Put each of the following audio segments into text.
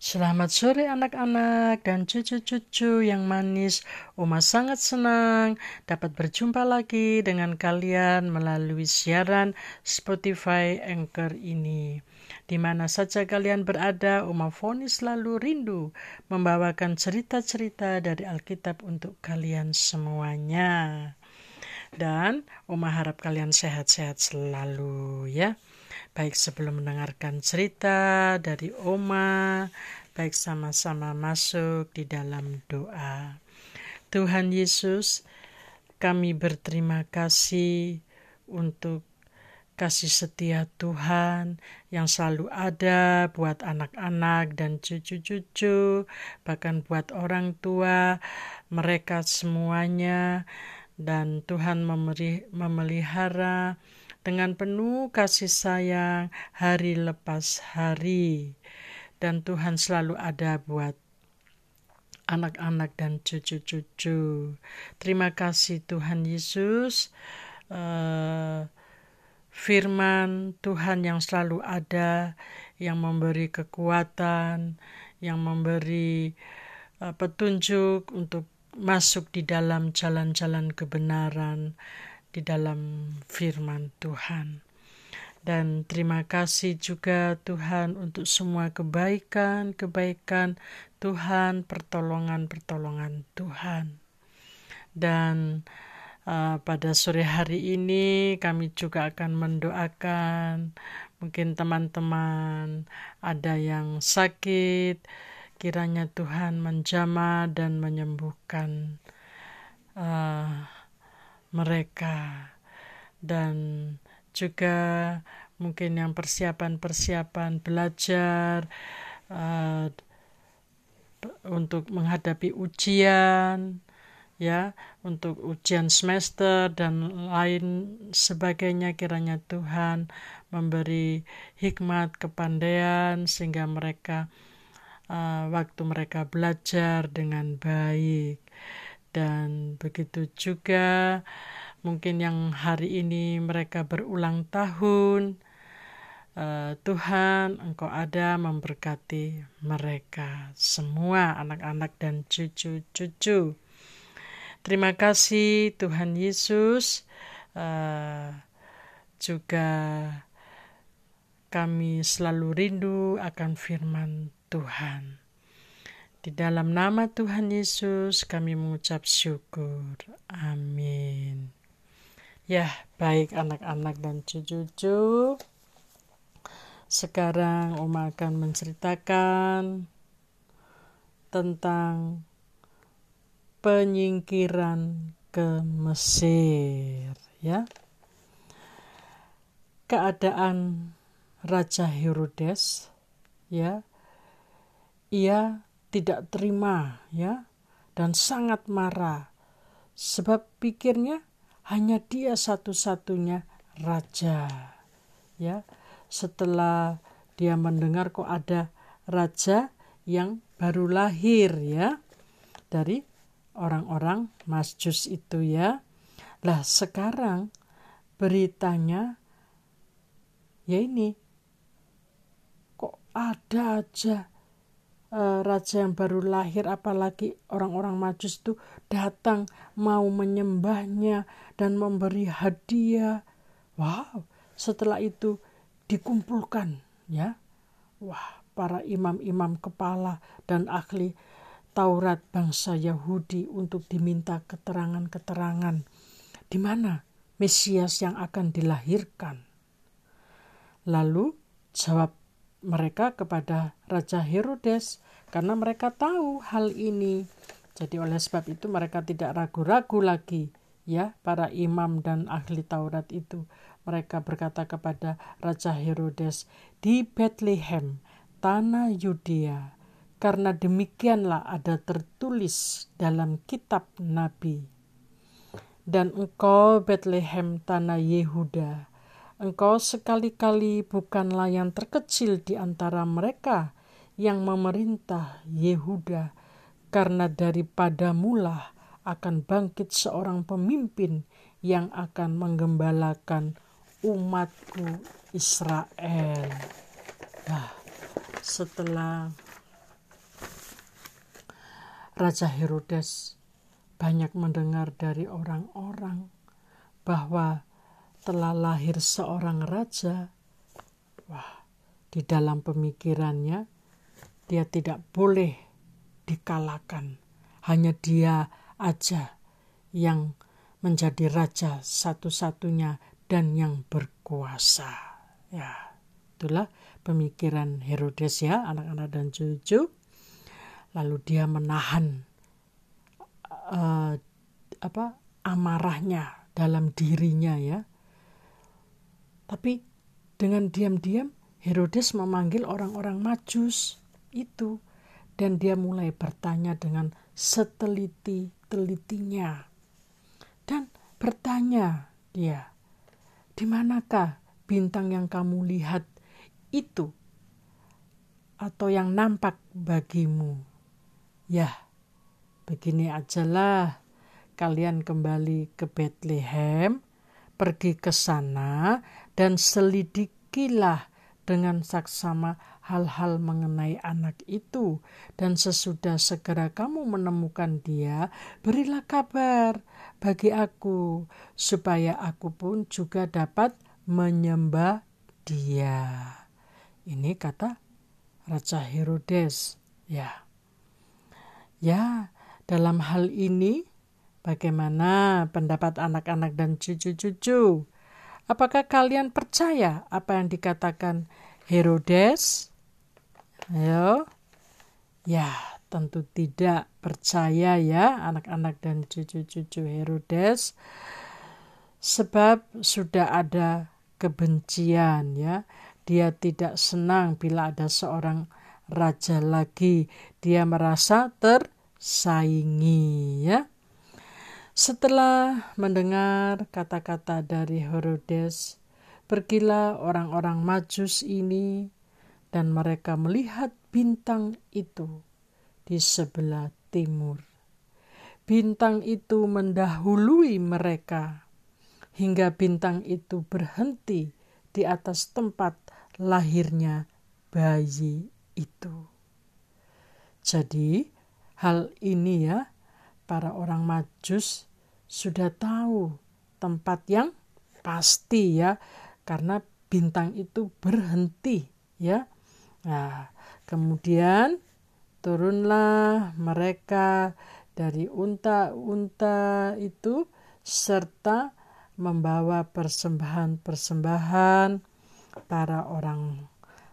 Selamat sore anak-anak dan cucu-cucu yang manis. Oma sangat senang dapat berjumpa lagi dengan kalian melalui siaran Spotify Anchor ini. Di mana saja kalian berada, Oma Foni selalu rindu membawakan cerita-cerita dari Alkitab untuk kalian semuanya. Dan Oma harap kalian sehat-sehat selalu ya baik sebelum mendengarkan cerita dari Oma, baik sama-sama masuk di dalam doa. Tuhan Yesus, kami berterima kasih untuk kasih setia Tuhan yang selalu ada buat anak-anak dan cucu-cucu, bahkan buat orang tua, mereka semuanya, dan Tuhan memelihara dengan penuh kasih sayang hari lepas hari. Dan Tuhan selalu ada buat anak-anak dan cucu-cucu. Terima kasih Tuhan Yesus. Uh, firman Tuhan yang selalu ada, yang memberi kekuatan, yang memberi uh, petunjuk untuk masuk di dalam jalan-jalan kebenaran di dalam firman Tuhan. Dan terima kasih juga Tuhan untuk semua kebaikan-kebaikan Tuhan, pertolongan-pertolongan Tuhan. Dan uh, pada sore hari ini kami juga akan mendoakan mungkin teman-teman ada yang sakit, kiranya Tuhan menjamah dan menyembuhkan. Uh, mereka. Dan juga mungkin yang persiapan-persiapan belajar uh, untuk menghadapi ujian ya untuk ujian semester dan lain sebagainya. Kiranya Tuhan memberi hikmat kepandaian sehingga mereka uh, waktu mereka belajar dengan baik dan begitu juga mungkin yang hari ini mereka berulang tahun. Uh, Tuhan, Engkau ada memberkati mereka semua, anak-anak dan cucu-cucu. Terima kasih, Tuhan Yesus. Uh, juga kami selalu rindu akan firman Tuhan. Di dalam nama Tuhan Yesus kami mengucap syukur. Amin. Ya, baik anak-anak dan cucu-cucu. Sekarang Oma akan menceritakan tentang penyingkiran ke Mesir, ya. Keadaan Raja Herodes, ya. Ia tidak terima ya dan sangat marah. Sebab pikirnya hanya dia satu-satunya raja ya. Setelah dia mendengar kok ada raja yang baru lahir ya dari orang-orang Masjus itu ya. Lah sekarang beritanya ya ini kok ada aja uh, raja yang baru lahir apalagi orang-orang majus itu datang mau menyembahnya dan memberi hadiah. Wow setelah itu dikumpulkan ya. Wah para imam-imam kepala dan ahli Taurat bangsa Yahudi untuk diminta keterangan-keterangan. Di mana Mesias yang akan dilahirkan. Lalu jawab mereka kepada Raja Herodes karena mereka tahu hal ini. Jadi oleh sebab itu mereka tidak ragu-ragu lagi ya para imam dan ahli Taurat itu. Mereka berkata kepada Raja Herodes di Bethlehem, tanah Yudea, karena demikianlah ada tertulis dalam kitab Nabi. Dan engkau Bethlehem tanah Yehuda, Engkau sekali-kali bukanlah yang terkecil di antara mereka yang memerintah Yehuda, karena daripada mula akan bangkit seorang pemimpin yang akan menggembalakan umatku Israel. Nah, setelah Raja Herodes banyak mendengar dari orang-orang bahwa telah lahir seorang raja. Wah, di dalam pemikirannya dia tidak boleh dikalahkan. Hanya dia aja yang menjadi raja satu-satunya dan yang berkuasa. Ya, itulah pemikiran Herodes ya, anak-anak dan cucu. Lalu dia menahan uh, apa amarahnya dalam dirinya ya. Tapi dengan diam-diam Herodes memanggil orang-orang Majus itu dan dia mulai bertanya dengan seteliti-telitinya. Dan bertanya dia, di manakah bintang yang kamu lihat itu atau yang nampak bagimu? Ya, Begini ajalah, kalian kembali ke Bethlehem, pergi ke sana, dan selidikilah dengan saksama hal-hal mengenai anak itu. Dan sesudah segera kamu menemukan dia, berilah kabar bagi aku, supaya aku pun juga dapat menyembah dia. Ini kata Raja Herodes. Ya. Ya, dalam hal ini, bagaimana pendapat anak-anak dan cucu-cucu? Apakah kalian percaya apa yang dikatakan Herodes? Ayo. Ya, tentu tidak percaya ya anak-anak dan cucu-cucu Herodes. Sebab sudah ada kebencian ya. Dia tidak senang bila ada seorang raja lagi. Dia merasa ter saingi ya. Setelah mendengar kata-kata dari Herodes, pergilah orang-orang Majus ini dan mereka melihat bintang itu di sebelah timur. Bintang itu mendahului mereka hingga bintang itu berhenti di atas tempat lahirnya bayi itu. Jadi, hal ini ya, para orang Majus sudah tahu tempat yang pasti ya, karena bintang itu berhenti ya. Nah, kemudian turunlah mereka dari unta-unta itu serta membawa persembahan-persembahan para orang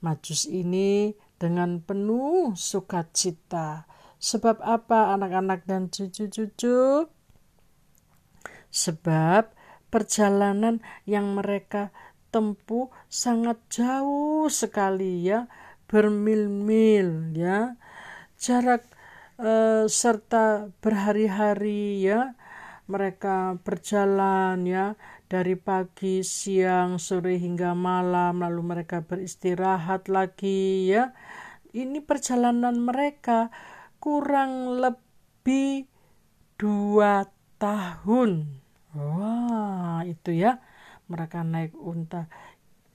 Majus ini dengan penuh sukacita Sebab apa anak-anak dan cucu-cucu? Sebab perjalanan yang mereka tempuh sangat jauh sekali ya, bermil-mil ya. Jarak eh, serta berhari-hari ya mereka berjalan ya dari pagi, siang, sore hingga malam lalu mereka beristirahat lagi ya. Ini perjalanan mereka kurang lebih dua tahun. Wah, itu ya. Mereka naik unta.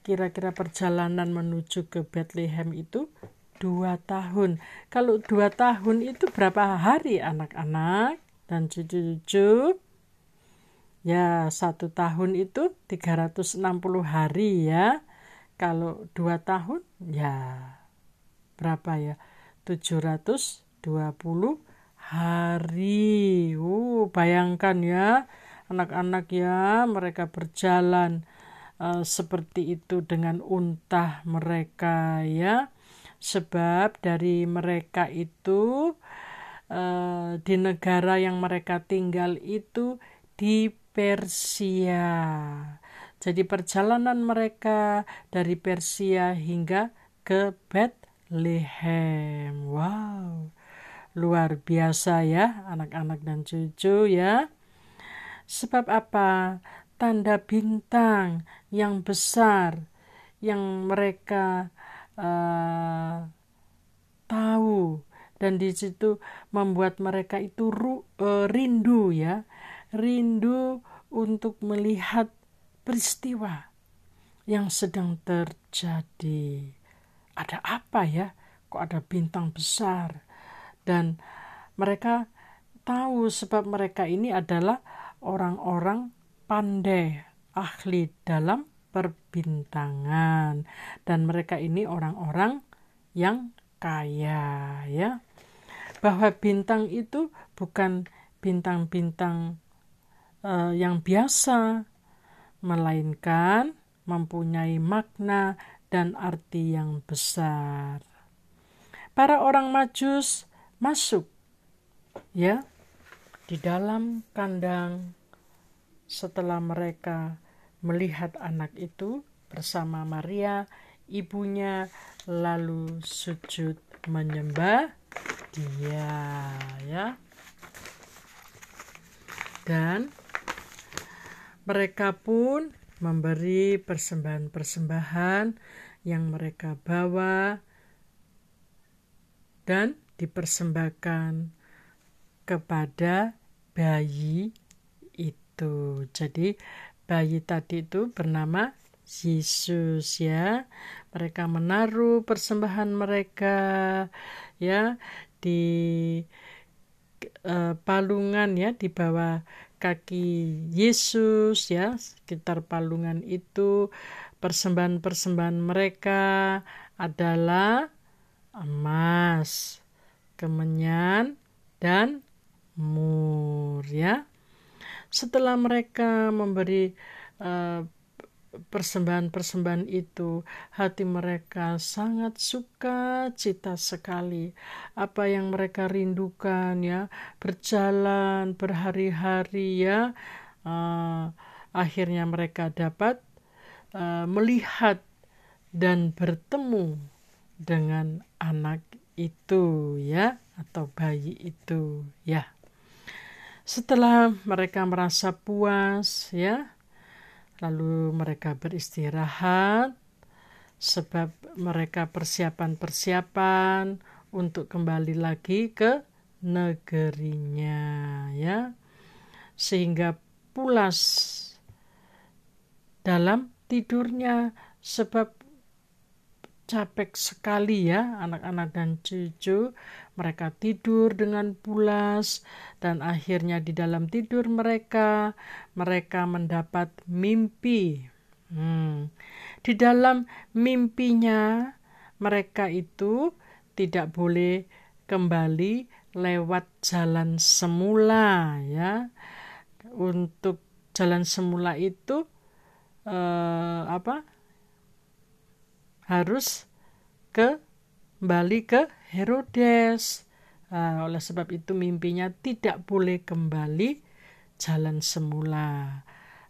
Kira-kira perjalanan menuju ke Bethlehem itu dua tahun. Kalau dua tahun itu berapa hari anak-anak dan cucu-cucu? Ya, satu tahun itu 360 hari ya. Kalau dua tahun, ya berapa ya? 700 20 hari. Uh, bayangkan ya, anak-anak ya, mereka berjalan uh, seperti itu dengan unta mereka ya. Sebab dari mereka itu uh, di negara yang mereka tinggal itu di Persia. Jadi perjalanan mereka dari Persia hingga ke Bethlehem. Wow luar biasa ya anak-anak dan cucu ya. Sebab apa? Tanda bintang yang besar yang mereka uh, tahu dan di situ membuat mereka itu ru, uh, rindu ya, rindu untuk melihat peristiwa yang sedang terjadi. Ada apa ya? Kok ada bintang besar? dan mereka tahu sebab mereka ini adalah orang-orang pandai, ahli dalam perbintangan dan mereka ini orang-orang yang kaya ya. Bahwa bintang itu bukan bintang-bintang uh, yang biasa melainkan mempunyai makna dan arti yang besar. Para orang Majus masuk ya di dalam kandang setelah mereka melihat anak itu bersama Maria ibunya lalu sujud menyembah dia ya. Dan mereka pun memberi persembahan-persembahan yang mereka bawa dan dipersembahkan kepada bayi itu. Jadi bayi tadi itu bernama Yesus ya. Mereka menaruh persembahan mereka ya di uh, palungan ya di bawah kaki Yesus ya sekitar palungan itu persembahan-persembahan mereka adalah emas, kemenyan dan mur ya. Setelah mereka memberi uh, persembahan-persembahan itu, hati mereka sangat suka cita sekali. Apa yang mereka rindukan ya, berjalan berhari-hari ya, uh, akhirnya mereka dapat uh, melihat dan bertemu dengan anak itu ya atau bayi itu ya. Setelah mereka merasa puas ya, lalu mereka beristirahat sebab mereka persiapan-persiapan untuk kembali lagi ke negerinya ya. Sehingga pulas dalam tidurnya sebab capek sekali ya anak-anak dan cucu mereka tidur dengan pulas dan akhirnya di dalam tidur mereka mereka mendapat mimpi. Hmm. di dalam mimpinya mereka itu tidak boleh kembali lewat jalan semula ya. Untuk jalan semula itu eh, apa? Harus ke kembali ke Herodes. Nah, oleh sebab itu mimpinya tidak boleh kembali jalan semula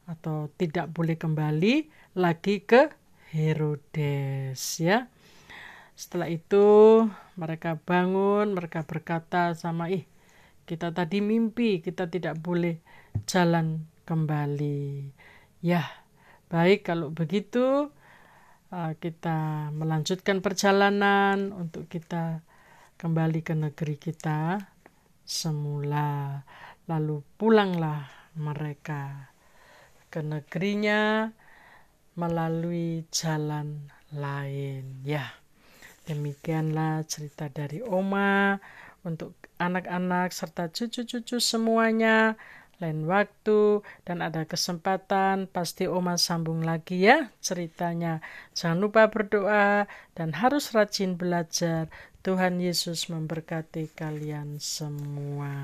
atau tidak boleh kembali lagi ke Herodes ya. Setelah itu mereka bangun, mereka berkata sama ih kita tadi mimpi, kita tidak boleh jalan kembali. Ya, baik kalau begitu kita melanjutkan perjalanan untuk kita kembali ke negeri kita semula. Lalu pulanglah mereka ke negerinya melalui jalan lain. Ya, demikianlah cerita dari Oma untuk anak-anak serta cucu-cucu semuanya lain waktu dan ada kesempatan pasti Oma sambung lagi ya ceritanya. Jangan lupa berdoa dan harus rajin belajar. Tuhan Yesus memberkati kalian semua.